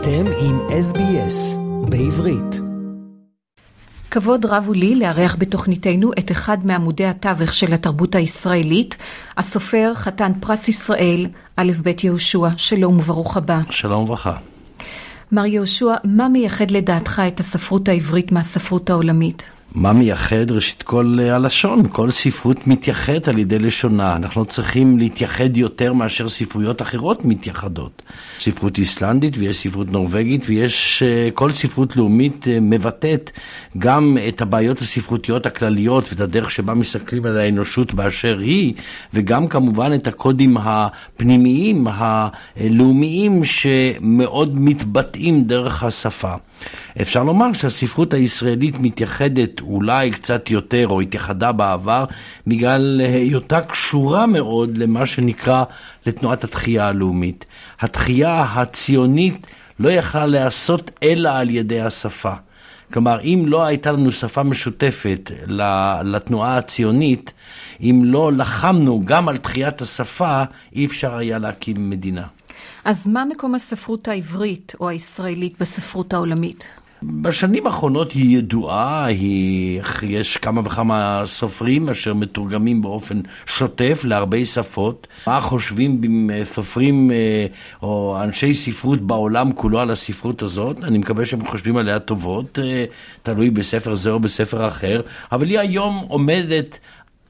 אתם עם SBS בעברית. כבוד רב הוא לי לארח בתוכניתנו את אחד מעמודי התווך של התרבות הישראלית, הסופר, חתן פרס ישראל, א' ב' יהושע. שלום וברוך הבא. שלום וברכה. מר יהושע, מה מייחד לדעתך את הספרות העברית מהספרות העולמית? מה מייחד? ראשית כל אה, הלשון, כל ספרות מתייחדת על ידי לשונה. אנחנו צריכים להתייחד יותר מאשר ספרויות אחרות מתייחדות. ספרות איסלנדית ויש ספרות נורבגית ויש, אה, כל ספרות לאומית אה, מבטאת גם את הבעיות הספרותיות הכלליות ואת הדרך שבה מסתכלים על האנושות באשר היא, וגם כמובן את הקודים הפנימיים, הלאומיים, שמאוד מתבטאים דרך השפה. אפשר לומר שהספרות הישראלית מתייחדת אולי קצת יותר, או התייחדה בעבר, בגלל היותה קשורה מאוד למה שנקרא לתנועת התחייה הלאומית. התחייה הציונית לא יכלה להיעשות אלא על ידי השפה. כלומר, אם לא הייתה לנו שפה משותפת לתנועה הציונית, אם לא לחמנו גם על תחיית השפה, אי אפשר היה להקים מדינה. אז מה מקום הספרות העברית או הישראלית בספרות העולמית? בשנים האחרונות היא ידועה, היא, יש כמה וכמה סופרים אשר מתורגמים באופן שוטף להרבה שפות. מה חושבים סופרים אה, או אנשי ספרות בעולם כולו על הספרות הזאת? אני מקווה שהם חושבים עליה טובות, אה, תלוי בספר זה או בספר אחר, אבל היא היום עומדת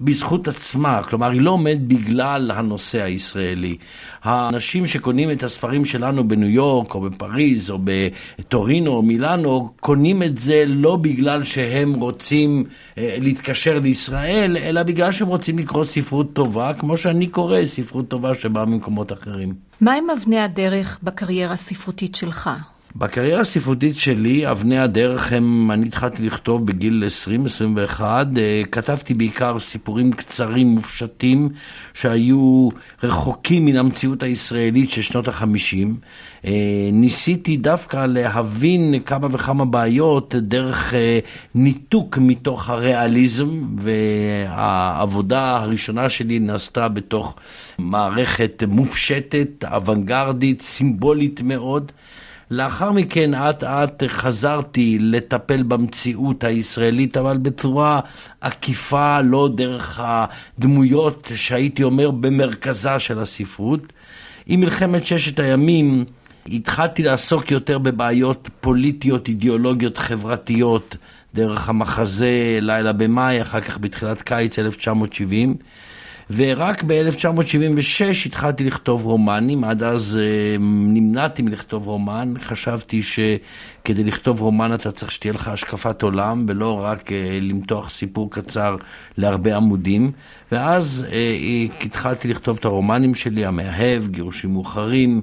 בזכות עצמה, כלומר היא לא עומדת בגלל הנושא הישראלי. האנשים שקונים את הספרים שלנו בניו יורק או בפריז או בטורינו או מילאנו, קונים את זה לא בגלל שהם רוצים אה, להתקשר לישראל, אלא בגלל שהם רוצים לקרוא ספרות טובה, כמו שאני קורא ספרות טובה שבאה ממקומות אחרים. מהם אבני הדרך בקריירה הספרותית שלך? בקריירה הספרותית שלי, אבני הדרך הם, אני התחלתי לכתוב בגיל 20-21, אה, כתבתי בעיקר סיפורים קצרים, מופשטים, שהיו רחוקים מן המציאות הישראלית של שנות החמישים. אה, ניסיתי דווקא להבין כמה וכמה בעיות דרך אה, ניתוק מתוך הריאליזם, והעבודה הראשונה שלי נעשתה בתוך מערכת מופשטת, אוונגרדית, סימבולית מאוד. לאחר מכן אט אט חזרתי לטפל במציאות הישראלית, אבל בצורה עקיפה, לא דרך הדמויות שהייתי אומר במרכזה של הספרות. עם מלחמת ששת הימים התחלתי לעסוק יותר בבעיות פוליטיות, אידיאולוגיות, חברתיות, דרך המחזה לילה במאי, אחר כך בתחילת קיץ 1970. ורק ב-1976 התחלתי לכתוב רומנים, עד אז אה, נמנעתי מלכתוב רומן, חשבתי שכדי לכתוב רומן אתה צריך שתהיה לך השקפת עולם, ולא רק אה, למתוח סיפור קצר להרבה עמודים, ואז אה, התחלתי לכתוב את הרומנים שלי, המאהב, גירושים מאוחרים,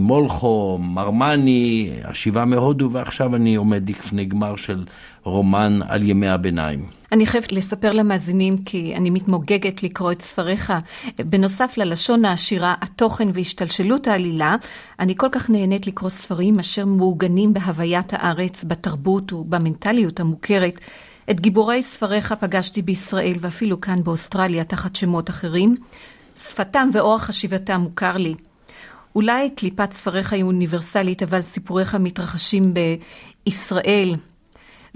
מולכו, מרמני, השיבה מהודו, ועכשיו אני עומד לפני גמר של רומן על ימי הביניים. אני חייבת לספר למאזינים כי אני מתמוגגת לקרוא את ספריך. בנוסף ללשון העשירה, התוכן והשתלשלות העלילה, אני כל כך נהנית לקרוא ספרים אשר מעוגנים בהוויית הארץ, בתרבות ובמנטליות המוכרת. את גיבורי ספריך פגשתי בישראל ואפילו כאן באוסטרליה תחת שמות אחרים. שפתם ואורח חשיבתם מוכר לי. אולי קליפת ספריך היא אוניברסלית, אבל סיפוריך מתרחשים בישראל,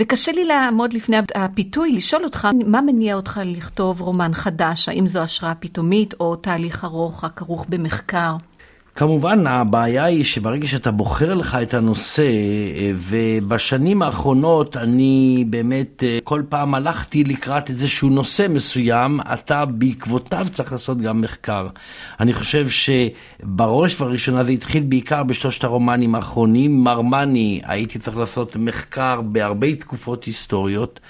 וקשה לי לעמוד לפני הפיתוי, לשאול אותך, מה מניע אותך לכתוב רומן חדש? האם זו השראה פתאומית או תהליך ארוך הכרוך במחקר? כמובן, הבעיה היא שברגע שאתה בוחר לך את הנושא, ובשנים האחרונות אני באמת אה, כל פעם הלכתי לקראת איזשהו נושא מסוים, אתה בעקבותיו צריך לעשות גם מחקר. אני חושב שבראש ובראשונה זה התחיל בעיקר בשלושת הרומנים האחרונים. מרמני, הייתי צריך לעשות מחקר בהרבה תקופות היסטוריות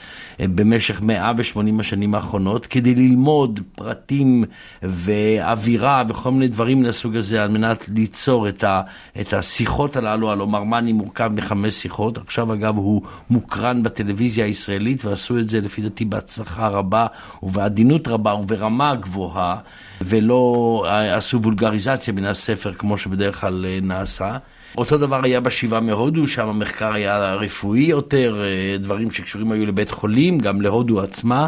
אה, במשך 180 השנים האחרונות, כדי ללמוד פרטים ואווירה וכל מיני דברים מהסוג הזה, על מנת מנת ליצור את, ה, את השיחות הללו, הלוא מרמני מורכב מחמש שיחות, עכשיו אגב הוא מוקרן בטלוויזיה הישראלית ועשו את זה לפי דעתי בהצלחה רבה ובעדינות רבה וברמה גבוהה ולא אה, עשו וולגריזציה מן הספר כמו שבדרך כלל אה, נעשה. אותו דבר היה בשבעה מהודו, שם המחקר היה רפואי יותר, אה, דברים שקשורים היו לבית חולים, גם להודו עצמה,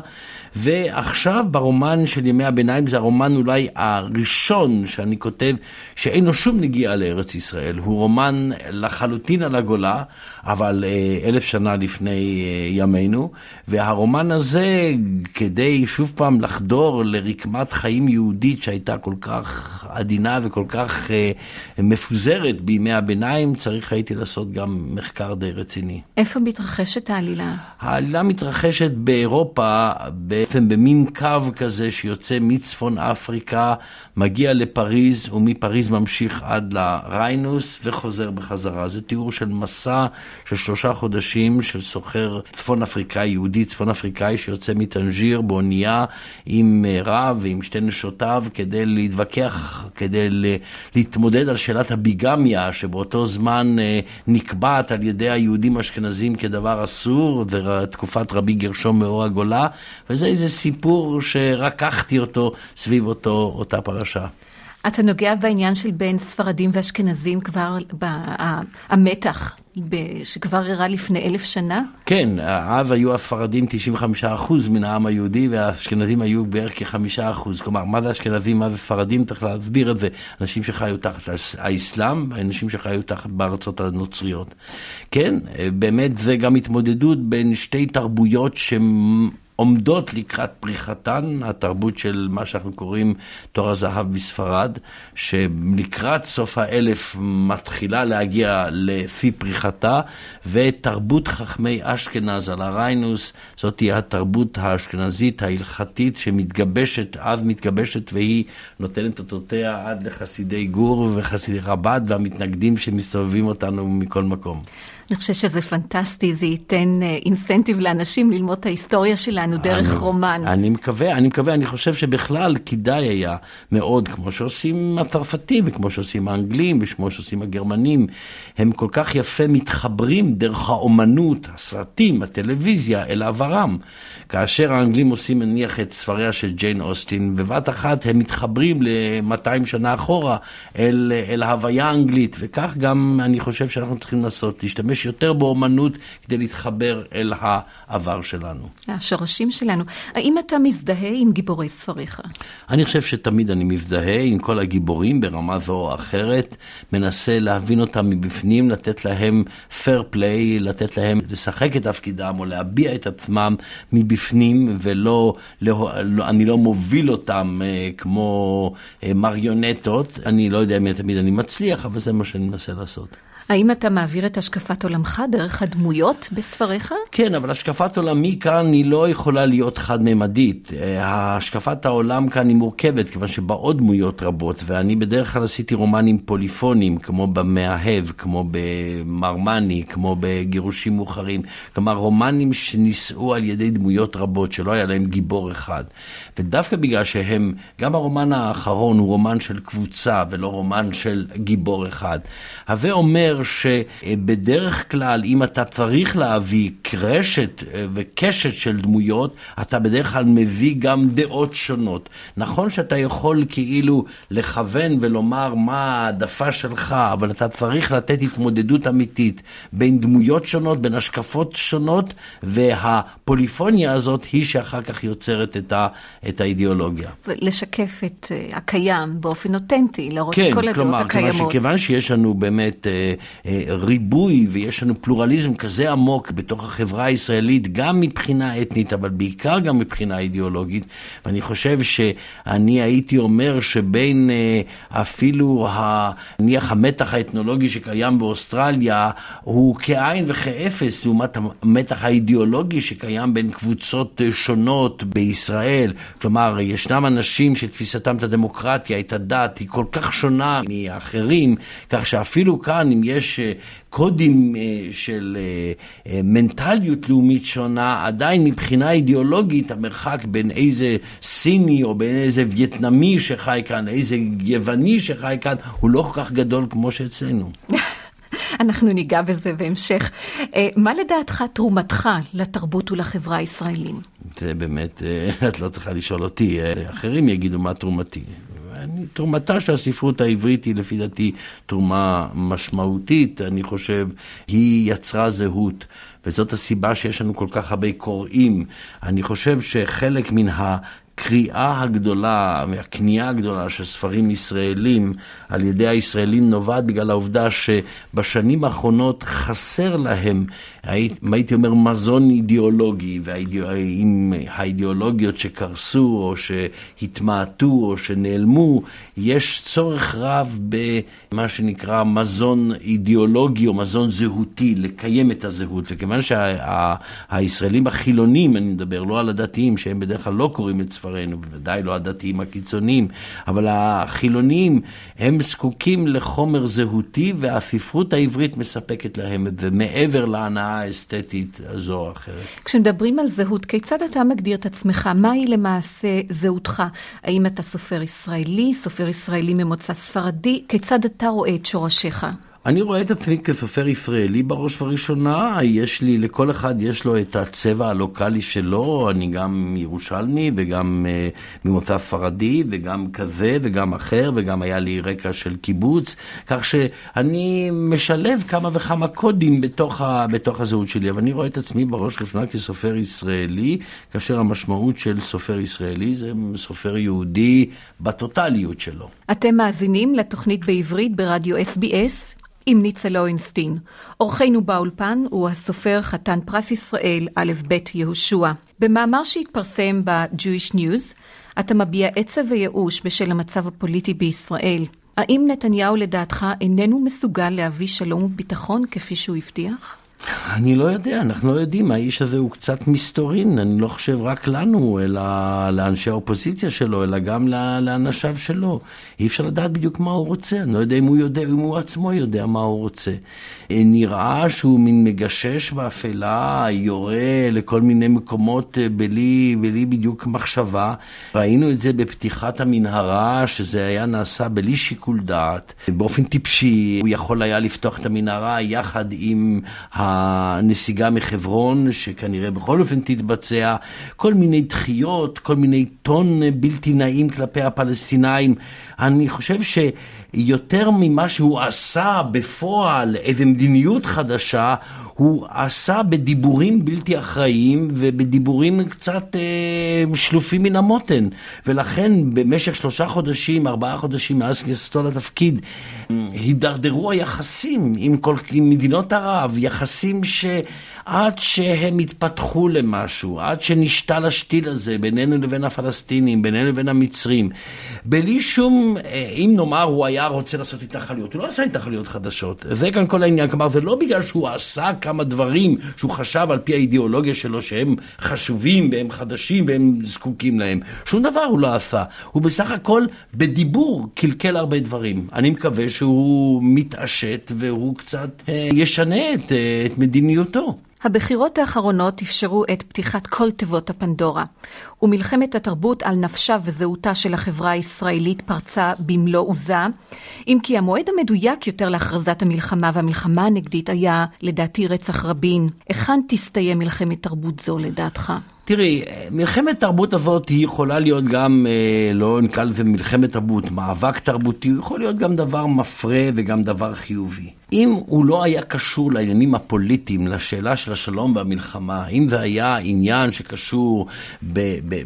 ועכשיו ברומן של ימי הביניים, זה הרומן אולי הראשון שאני כותב, שאין לו שום נגיעה לארץ ישראל. הוא רומן לחלוטין על הגולה, אבל אה, אלף שנה לפני אה, ימינו, והרומן הזה, כדי שוב פעם לחדור לרקמת חיים יהודית שהייתה כל כך עדינה וכל כך אה, מפוזרת בימי הביניים, צריך הייתי לעשות גם מחקר די רציני. איפה מתרחשת העלילה? העלילה מתרחשת באירופה, בעצם במין קו כזה שיוצא מצפון אפריקה, מגיע לפריז, ומפריז ממשיך עד לריינוס וחוזר בחזרה. זה תיאור של מסע של שלושה חודשים של סוחר צפון אפריקאי, יהודי צפון אפריקאי, שיוצא מטנג'יר באונייה עם רב ועם שתי נשותיו כדי להתווכח, כדי להתמודד על שאלת הביגמיה, שבאותו זמן אה, נקבעת על ידי היהודים האשכנזים כדבר אסור, ותקופת רבי גרשום מאור הגולה, וזה איזה סיפור שרקחתי אותו סביב אותו, אותה פרשה. אתה נוגע בעניין של בין ספרדים ואשכנזים כבר, המתח שכבר אירע לפני אלף שנה? כן, אז היו הספרדים 95% מן העם היהודי והאשכנזים היו בערך כ-5%. כלומר, מה זה אשכנזים, מה זה ספרדים, צריך להסביר את זה. אנשים שחיו תחת האסלאם ואנשים שחיו תחת בארצות הנוצריות. כן, באמת זה גם התמודדות בין שתי תרבויות שהן... עומדות לקראת פריחתן, התרבות של מה שאנחנו קוראים תור הזהב בספרד, שלקראת סוף האלף מתחילה להגיע לשיא פריחתה, ותרבות חכמי אשכנז על הריינוס, זאת תהיה התרבות האשכנזית ההלכתית שמתגבשת, אז מתגבשת והיא נותנת אותותיה עד לחסידי גור וחסידי רבד והמתנגדים שמסתובבים אותנו מכל מקום. אני חושבת שזה פנטסטי, זה ייתן אינסנטיב לאנשים ללמוד את ההיסטוריה שלנו דרך אני, רומן. אני מקווה, אני מקווה, אני חושב שבכלל כדאי היה מאוד, כמו שעושים הצרפתים, וכמו שעושים האנגלים, וכמו שעושים הגרמנים, הם כל כך יפה מתחברים דרך האומנות, הסרטים, הטלוויזיה, אל עברם. כאשר האנגלים עושים נניח את ספריה של ג'יין אוסטין, בבת אחת הם מתחברים ל-200 שנה אחורה אל, אל ההוויה האנגלית, וכך גם אני חושב שאנחנו צריכים לעשות, להשתמש יותר באומנות כדי להתחבר אל העבר שלנו. השורשים שלנו. האם אתה מזדהה עם גיבורי ספריך? אני חושב שתמיד אני מזדהה עם כל הגיבורים ברמה זו או אחרת, מנסה להבין אותם מבפנים, לתת להם fair play, לתת להם לשחק את תפקידם או להביע את עצמם מבפנים, ולא, לא, לא, אני לא מוביל אותם אה, כמו אה, מריונטות. אני לא יודע אם תמיד אני מצליח, אבל זה מה שאני מנסה לעשות. האם אתה מעביר את השקפת עולמך דרך הדמויות בספריך? כן, אבל השקפת עולמי כאן היא לא יכולה להיות חד-ממדית. השקפת העולם כאן היא מורכבת, כיוון שבאות דמויות רבות, ואני בדרך כלל עשיתי רומנים פוליפונים, כמו במאהב, כמו במרמני, כמו בגירושים מאוחרים. כלומר, רומנים שנישאו על ידי דמויות רבות, שלא היה להם גיבור אחד. ודווקא בגלל שהם, גם הרומן האחרון הוא רומן של קבוצה ולא רומן של גיבור אחד. הווה אומר שבדרך כלל, אם אתה צריך להביא קרשת אה, וקשת של דמויות, אתה בדרך כלל מביא גם דעות שונות. נכון שאתה יכול כאילו לכוון ולומר מה העדפה שלך, אבל אתה צריך לתת התמודדות אמיתית בין דמויות שונות, בין השקפות שונות, והפוליפוניה הזאת היא שאחר כך יוצרת את, ה, את האידיאולוגיה. זה לשקף את uh, הקיים באופן אותנטי, להראות כן, את כל הדעות הקיימות. כן, כלומר, כיוון שיש לנו באמת uh, uh, ריבוי ויש לנו פלורליזם כזה עמוק בתוך החברה הישראלית, גם מבחינה אתנית, אבל בעיקר גם מבחינה אידיאולוגית, ואני חושב שאני הייתי אומר שבין uh, אפילו, נניח, המתח האתנולוגי שקיים באוסטרליה, הוא כאין וכאפס לעומת המתח האידיאולוגי שקיים בין קבוצות שונות בישראל. כלומר, ישנם אנשים שתפיסתם את הדמוקרטיה, את הדת, היא כל כך שונה מאחרים, כך שאפילו כאן, אם יש אה, קודים אה, של אה, מנטליות לאומית שונה, עדיין מבחינה אידיאולוגית המרחק בין איזה סיני או בין איזה וייטנמי שחי כאן, איזה יווני שחי כאן, הוא לא כל כך גדול כמו שאצלנו. אנחנו ניגע בזה בהמשך. מה לדעתך תרומתך לתרבות ולחברה הישראלים? זה באמת, את לא צריכה לשאול אותי, אחרים יגידו מה תרומתי. אני, תרומתה של הספרות העברית היא לפי דעתי תרומה משמעותית, אני חושב, היא יצרה זהות. וזאת הסיבה שיש לנו כל כך הרבה קוראים. אני חושב שחלק מן ה... הקריאה הגדולה והקנייה הגדולה של ספרים ישראלים על ידי הישראלים נובעת בגלל העובדה שבשנים האחרונות חסר להם, הייתי אומר, מזון אידיאולוגי, ועם האידיאולוגיות שקרסו או שהתמעטו או שנעלמו, יש צורך רב במה שנקרא מזון אידיאולוגי או מזון זהותי, לקיים את הזהות. וכיוון שהישראלים שה, החילונים, אני מדבר, לא על הדתיים, שהם בדרך כלל לא קוראים את ספרינו, בוודאי לא הדתיים הקיצוניים, אבל החילונים, הם זקוקים לחומר זהותי, והספרות העברית מספקת להם את זה, מעבר להנאה האסתטית הזו או אחרת. כשמדברים על זהות, כיצד אתה מגדיר את עצמך? מהי למעשה זהותך? האם אתה סופר ישראלי, סופר ישראלי ממוצא ספרדי? כיצד אתה רואה את שורשיך? אני רואה את עצמי כסופר ישראלי בראש ובראשונה, יש לי, לכל אחד יש לו את הצבע הלוקאלי שלו, אני גם ירושלמי וגם uh, ממוצא ספרדי וגם כזה וגם אחר וגם היה לי רקע של קיבוץ, כך שאני משלב כמה וכמה קודים בתוך, ה, בתוך הזהות שלי, אבל אני רואה את עצמי בראש ובראשונה כסופר ישראלי, כאשר המשמעות של סופר ישראלי זה סופר יהודי בטוטליות שלו. אתם מאזינים לתוכנית בעברית ברדיו SBS. עם ניצה לוינסטין. אורחנו באולפן הוא הסופר חתן פרס ישראל א' ב' יהושע. במאמר שהתפרסם ב-Jewish News, אתה מביע עצב וייאוש בשל המצב הפוליטי בישראל. האם נתניהו לדעתך איננו מסוגל להביא שלום וביטחון כפי שהוא הבטיח? אני לא יודע, אנחנו לא יודעים, האיש הזה הוא קצת מסתורין, אני לא חושב רק לנו, אלא לאנשי האופוזיציה שלו, אלא גם לאנשיו שלו. אי אפשר לדעת בדיוק מה הוא רוצה, אני לא יודע אם הוא יודע, אם הוא עצמו יודע מה הוא רוצה. נראה שהוא מין מגשש באפלה, יורה לכל מיני מקומות אה, בלי, בלי בדיוק מחשבה. ראינו את זה בפתיחת המנהרה, שזה היה נעשה בלי שיקול דעת. באופן טיפשי, הוא יכול היה לפתוח את המנהרה יחד עם הנסיגה מחברון, שכנראה בכל אופן תתבצע. כל מיני דחיות, כל מיני טון בלתי נעים כלפי הפלסטינאים. אני חושב ש... יותר ממה שהוא עשה בפועל, איזו מדיניות חדשה, הוא עשה בדיבורים בלתי אחראיים ובדיבורים קצת אה, שלופים מן המותן. ולכן במשך שלושה חודשים, ארבעה חודשים מאז כניסתו לתפקיד, הידרדרו היחסים עם, כל, עם מדינות ערב, יחסים ש... עד שהם התפתחו למשהו, עד שנשתל השתיל הזה בינינו לבין הפלסטינים, בינינו לבין המצרים. בלי שום, אה, אם נאמר הוא היה רוצה לעשות התנחלויות, הוא לא עשה התנחלויות חדשות. זה כאן כל העניין. כלומר, זה לא בגלל שהוא עשה כמה דברים שהוא חשב על פי האידיאולוגיה שלו שהם חשובים והם חדשים והם זקוקים להם. שום דבר הוא לא עשה. הוא בסך הכל בדיבור קלקל הרבה דברים. אני מקווה שהוא מתעשת והוא קצת אה, ישנה את, אה, את מדיניותו. הבחירות האחרונות אפשרו את פתיחת כל תיבות הפנדורה, ומלחמת התרבות על נפשה וזהותה של החברה הישראלית פרצה במלוא עוזה, אם כי המועד המדויק יותר להכרזת המלחמה והמלחמה הנגדית היה, לדעתי, רצח רבין. היכן תסתיים מלחמת תרבות זו לדעתך? תראי, מלחמת תרבות הזאת היא יכולה להיות גם, אה, לא נקרא לזה מלחמת תרבות, מאבק תרבותי, הוא יכול להיות גם דבר מפרה וגם דבר חיובי. אם הוא לא היה קשור לעניינים הפוליטיים, לשאלה של השלום והמלחמה, אם זה היה עניין שקשור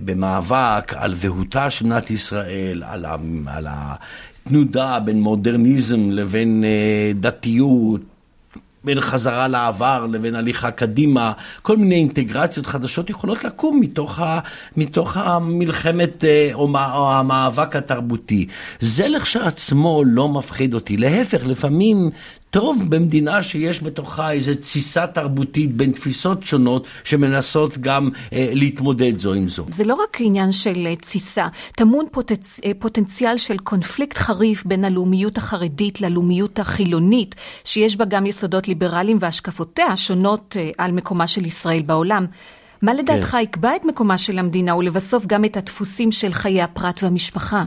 במאבק על זהותה של מדינת ישראל, על, ה, על התנודה בין מודרניזם לבין אה, דתיות, בין חזרה לעבר לבין הליכה קדימה, כל מיני אינטגרציות חדשות יכולות לקום מתוך, ה, מתוך המלחמת אה, או, או המאבק התרבותי. זה לכשעצמו לא מפחיד אותי, להפך, לפעמים טוב במדינה שיש בתוכה איזו תסיסה תרבותית בין תפיסות שונות שמנסות גם אה, להתמודד זו עם זו. זה לא רק עניין של אה, תסיסה, טמון פוטנצ... אה, פוטנציאל של קונפליקט חריף בין הלאומיות החרדית ללאומיות החילונית, שיש בה גם יסודות ליברליים והשקפותיה השונות אה, על מקומה של ישראל בעולם. מה לדעתך כן. יקבע את מקומה של המדינה ולבסוף גם את הדפוסים של חיי הפרט והמשפחה?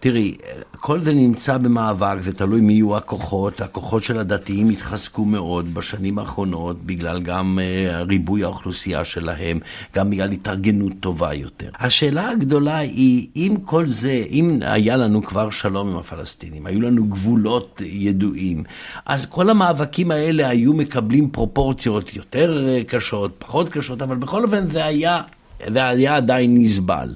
תראי, כל זה נמצא במאבק, זה תלוי מי יהיו הכוחות. הכוחות של הדתיים התחזקו מאוד בשנים האחרונות, בגלל גם uh, ריבוי האוכלוסייה שלהם, גם בגלל התארגנות טובה יותר. השאלה הגדולה היא, אם כל זה, אם היה לנו כבר שלום עם הפלסטינים, היו לנו גבולות ידועים, אז כל המאבקים האלה היו מקבלים פרופורציות יותר אה, קשות, פחות קשות, אבל בכל אופן זה היה... זה היה עדיין נסבל.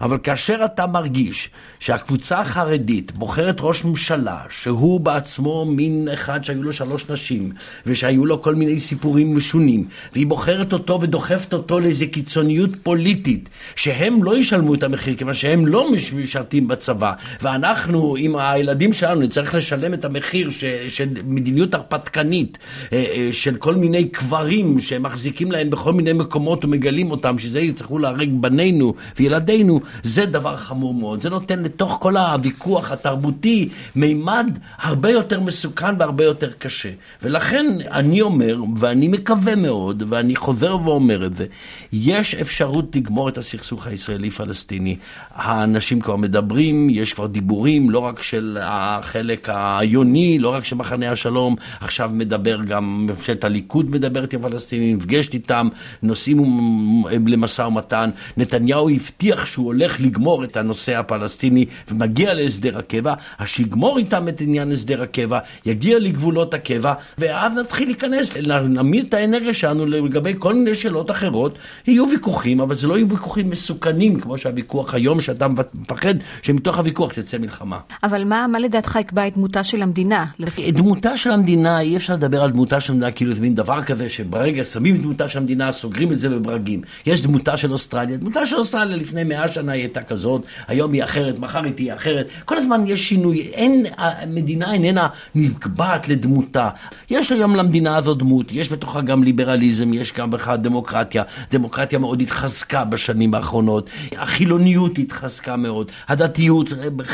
אבל כאשר אתה מרגיש שהקבוצה החרדית בוחרת ראש ממשלה, שהוא בעצמו מין אחד שהיו לו שלוש נשים, ושהיו לו כל מיני סיפורים משונים, והיא בוחרת אותו ודוחפת אותו לאיזו קיצוניות פוליטית, שהם לא ישלמו את המחיר, כיוון שהם לא משרתים בצבא, ואנחנו עם הילדים שלנו נצטרך לשלם את המחיר ש, של מדיניות הרפתקנית, אה, אה, של כל מיני קברים שהם מחזיקים להם בכל מיני מקומות ומגלים אותם, שזה יצטרכו להרג בנינו וילדינו, זה דבר חמור מאוד. זה נותן לתוך כל הוויכוח התרבותי מימד הרבה יותר מסוכן והרבה יותר קשה. ולכן אני אומר, ואני מקווה מאוד, ואני חוזר ואומר את זה, יש אפשרות לגמור את הסכסוך הישראלי-פלסטיני. האנשים כבר מדברים, יש כבר דיבורים, לא רק של החלק היוני, לא רק של מחנה השלום, עכשיו מדבר גם, ממשלת הליכוד מדברת עם הפלסטינים, נפגשת איתם, נוסעים למשא ומתן. נתניהו הבטיח שהוא הולך לגמור את הנושא הפלסטיני ומגיע להסדר הקבע, אז שיגמור איתם את עניין הסדר הקבע, יגיע לגבולות הקבע, ואז נתחיל להיכנס, נמיר את האנרגיה שלנו לגבי כל מיני שאלות אחרות. יהיו ויכוחים, אבל זה לא יהיו ויכוחים מסוכנים, כמו שהוויכוח היום, שאתה מפחד שמתוך הוויכוח תצא מלחמה. אבל מה, מה לדעתך יקבע את דמותה של המדינה? דמותה של המדינה, אי אפשר לדבר על דמותה של המדינה כאילו זה מין דבר כזה שברגע שמים את דמותה של המדינה, סוגרים את זה בברגים. יש דמותה של אוסטרליה, דמותה של אוסטרליה לפני מאה שנה היא הייתה כזאת, היום היא אחרת, מחר היא תהיה אחרת. כל הזמן יש שינוי, אין, המדינה איננה נקבעת לדמותה. יש היום למדינה הזאת דמות, יש בתוכה גם ליברליזם, יש גם בכלל דמוקרטיה. דמוקרטיה מאוד התחזקה בשנים האחרונות, החילוניות התחזקה מאוד, הדתיות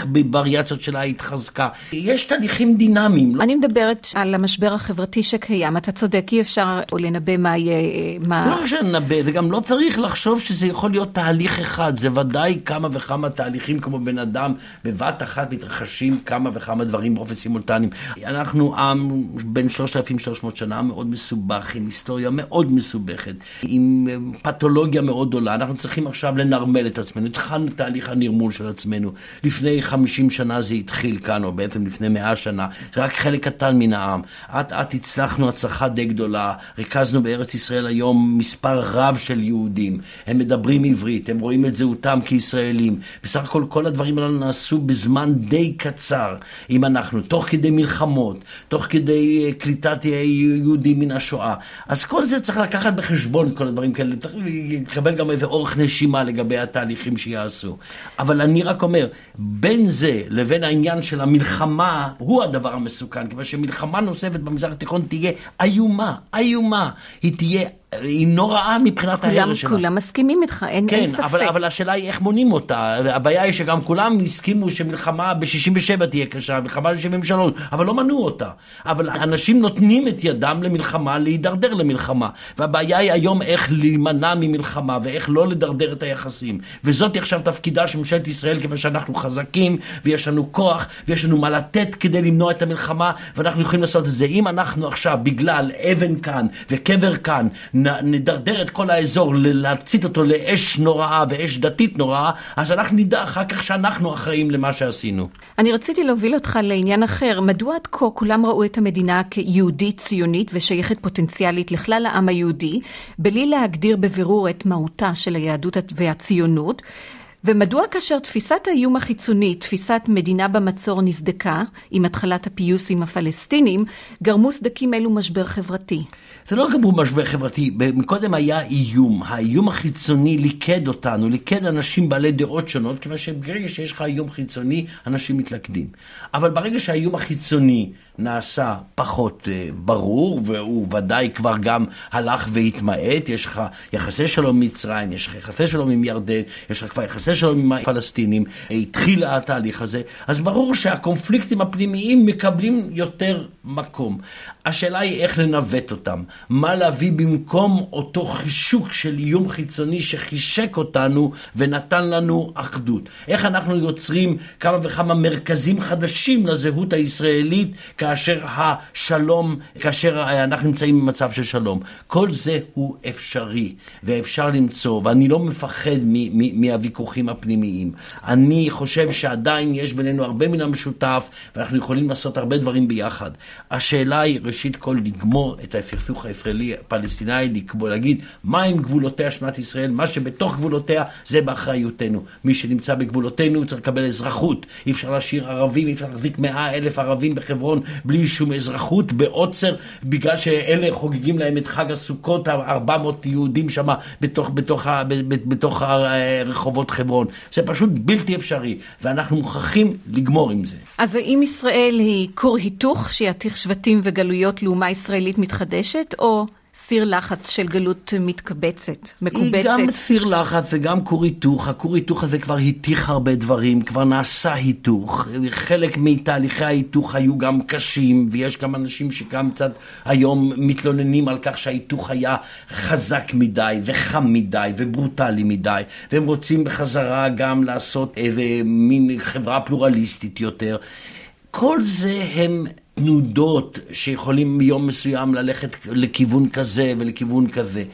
בווריאציות שלה התחזקה. יש תהליכים דינמיים. אני מדברת על המשבר החברתי שקיים. אתה צודק, אי אפשר לנבא מה יהיה... מה... זה לא אפשר לנבא, זה גם לא צריך לחשוב שזה יכול להיות תהליך אחד, זה ודאי כמה וכמה תהליכים כמו בן אדם, בבת אחת מתרחשים כמה וכמה דברים באופן סימולטניים. אנחנו עם בן 3,300 שנה מאוד מסובך, עם היסטוריה מאוד מסובכת, עם פתולוגיה מאוד גדולה. אנחנו צריכים עכשיו לנרמל את עצמנו. התחלנו תהליך הנרמול של עצמנו. לפני 50 שנה זה התחיל כאן, או בעצם לפני 100 שנה. זה רק חלק קטן מן העם. אט אט הצלחנו הצלחה די גדולה. ריכזנו בארץ ישראל היום מספר רב של יהודים. הם מדברים עברית, הם רואים את זהותם כישראלים. בסך הכל כל הדברים האלה נעשו בזמן די קצר. אם אנחנו, תוך כדי מלחמות, תוך כדי אה, קליטת יהודים מן השואה. אז כל זה צריך לקחת בחשבון, כל הדברים כאלה. צריך לקבל גם איזה אורך נשימה לגבי התהליכים שיעשו. אבל אני רק אומר, בין זה לבין העניין של המלחמה, הוא הדבר המסוכן. כיוון שמלחמה נוספת במזרח התיכון תהיה איומה, איומה. היא תהיה... היא נוראה מבחינת ההרס שלה. כולם מסכימים איתך, אין, כן, אין ספק. כן, אבל, אבל השאלה היא איך מונים אותה. הבעיה היא שגם כולם הסכימו שמלחמה ב-67 תהיה קשה, מלחמה ב-73, אבל לא מנעו אותה. אבל אנשים נותנים את ידם למלחמה, להידרדר למלחמה. והבעיה היא היום איך להימנע ממלחמה ואיך לא לדרדר את היחסים. וזאת עכשיו תפקידה של ממשלת ישראל, כיוון שאנחנו חזקים, ויש לנו כוח, ויש לנו מה לתת כדי למנוע את המלחמה, ואנחנו יכולים לעשות את זה. אם אנחנו עכשיו, בגלל אבן כאן וקבר כאן, נדרדר את כל האזור, להצית אותו לאש נוראה ואש דתית נוראה, אז אנחנו נדע אחר כך שאנחנו אחראים למה שעשינו. אני רציתי להוביל אותך לעניין אחר. מדוע עד כה כולם ראו את המדינה כיהודית ציונית ושייכת פוטנציאלית לכלל העם היהודי, בלי להגדיר בבירור את מהותה של היהדות והציונות? ומדוע כאשר תפיסת האיום החיצוני, תפיסת מדינה במצור נסדקה, עם התחלת הפיוס עם הפלסטינים, גרמו סדקים אלו משבר חברתי? זה לא גמרו משבר חברתי, מקודם היה איום. האיום החיצוני ליכד אותנו, ליכד אנשים בעלי דעות שונות, כיוון שברגע שיש לך איום חיצוני, אנשים מתלכדים. אבל ברגע שהאיום החיצוני נעשה פחות uh, ברור, והוא ודאי כבר גם הלך והתמעט, יש לך יחסי שלום עם מצרים, יש לך יחסי שלום עם ירדן, יש לך כבר יחסי שלום עם הפלסטינים, התחיל התהליך הזה, אז ברור שהקונפליקטים הפנימיים מקבלים יותר מקום. השאלה היא איך לנווט אותם, מה להביא במקום אותו חישוק של איום חיצוני שחישק אותנו ונתן לנו אחדות. איך אנחנו יוצרים כמה וכמה מרכזים חדשים לזהות הישראלית כאשר השלום, כאשר אנחנו נמצאים במצב של שלום. כל זה הוא אפשרי ואפשר למצוא, ואני לא מפחד מהוויכוחים הפנימיים. אני חושב שעדיין יש בינינו הרבה מן המשותף ואנחנו יכולים לעשות הרבה דברים ביחד. השאלה היא ראשית כל לגמור את הסכסוך הישראלי-פלסטיני, להגיד מהם גבולותיה של מדינת ישראל, מה שבתוך גבולותיה זה באחריותנו. מי שנמצא בגבולותינו צריך לקבל אזרחות. אי אפשר להשאיר ערבים, אי אפשר להחזיק מאה אלף ערבים בחברון בלי שום אזרחות בעוצר, בגלל שאלה חוגגים להם את חג הסוכות, 400 יהודים שם בתוך, בתוך, בתוך רחובות חברון. זה פשוט בלתי אפשרי, ואנחנו מוכרחים לגמור עם זה. אז האם ישראל היא כור היתוך שיתיך שבטים וגלויות לאומה ישראלית מתחדשת, או סיר לחץ של גלות מתקבצת, מקובצת. היא גם סיר לחץ וגם כור היתוך. הכור היתוך הזה כבר היתיך הרבה דברים, כבר נעשה היתוך. חלק מתהליכי ההיתוך היו גם קשים, ויש גם אנשים שגם קצת היום מתלוננים על כך שההיתוך היה חזק מדי, וחם מדי, וברוטלי מדי, והם רוצים בחזרה גם לעשות איזה מין חברה פלורליסטית יותר. כל זה הם תנודות שיכולים מיום מסוים ללכת לכיוון כזה ולכיוון כזה.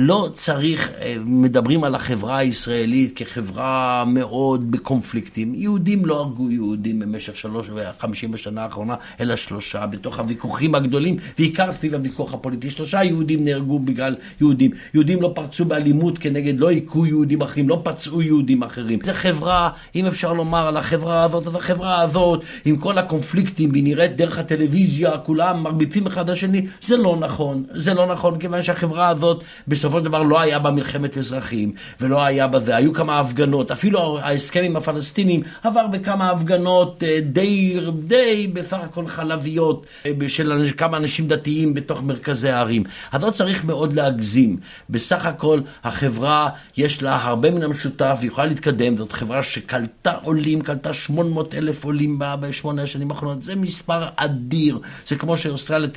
לא צריך, אה, מדברים על החברה הישראלית כחברה מאוד בקונפליקטים. יהודים לא הרגו יהודים במשך שלוש וחמישים בשנה האחרונה, אלא שלושה, בתוך הוויכוחים הגדולים, בעיקר סביב הוויכוח הפוליטי. שלושה יהודים נהרגו בגלל יהודים. יהודים לא פרצו באלימות כנגד, לא היכו יהודים אחרים, לא פצעו יהודים אחרים. זו חברה, אם אפשר לומר על החברה הזאת, אז החברה הזאת, עם כל הקונפליקטים, והיא נראית דרך הטלוויזיה, כולם מרביצים אחד לשני, זה לא נכון. זה לא נכון, כיוון שהחברה הזאת, בסופו של דבר לא היה בה מלחמת אזרחים, ולא היה בזה, היו כמה הפגנות, אפילו ההסכם עם הפלסטינים עבר בכמה הפגנות אה, די, די בסך הכל חלביות אה, של כמה אנשים דתיים בתוך מרכזי הערים. אז לא צריך מאוד להגזים. בסך הכל החברה יש לה הרבה מן המשותף, והיא יכולה להתקדם, זאת חברה שקלטה עולים, קלטה 800 אלף עולים בשמונה השנים האחרונות, זה מספר אדיר. זה כמו שאוסטרליה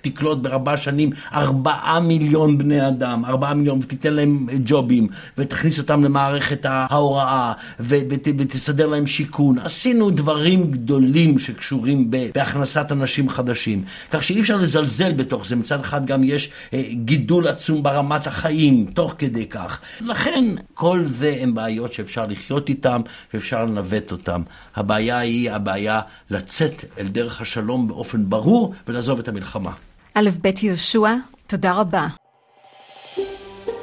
תקלוט ברבה שנים ארבעה מיליון בני אדם. ארבעה מיליון ותיתן להם ג'ובים ותכניס אותם למערכת ההוראה ותסדר להם שיכון. עשינו דברים גדולים שקשורים בהכנסת אנשים חדשים. כך שאי אפשר לזלזל בתוך זה. מצד אחד גם יש אה, גידול עצום ברמת החיים תוך כדי כך. לכן כל זה הם בעיות שאפשר לחיות איתן ואפשר לנווט אותן. הבעיה היא הבעיה לצאת אל דרך השלום באופן ברור ולעזוב את המלחמה. א' ב' יהושע, תודה רבה.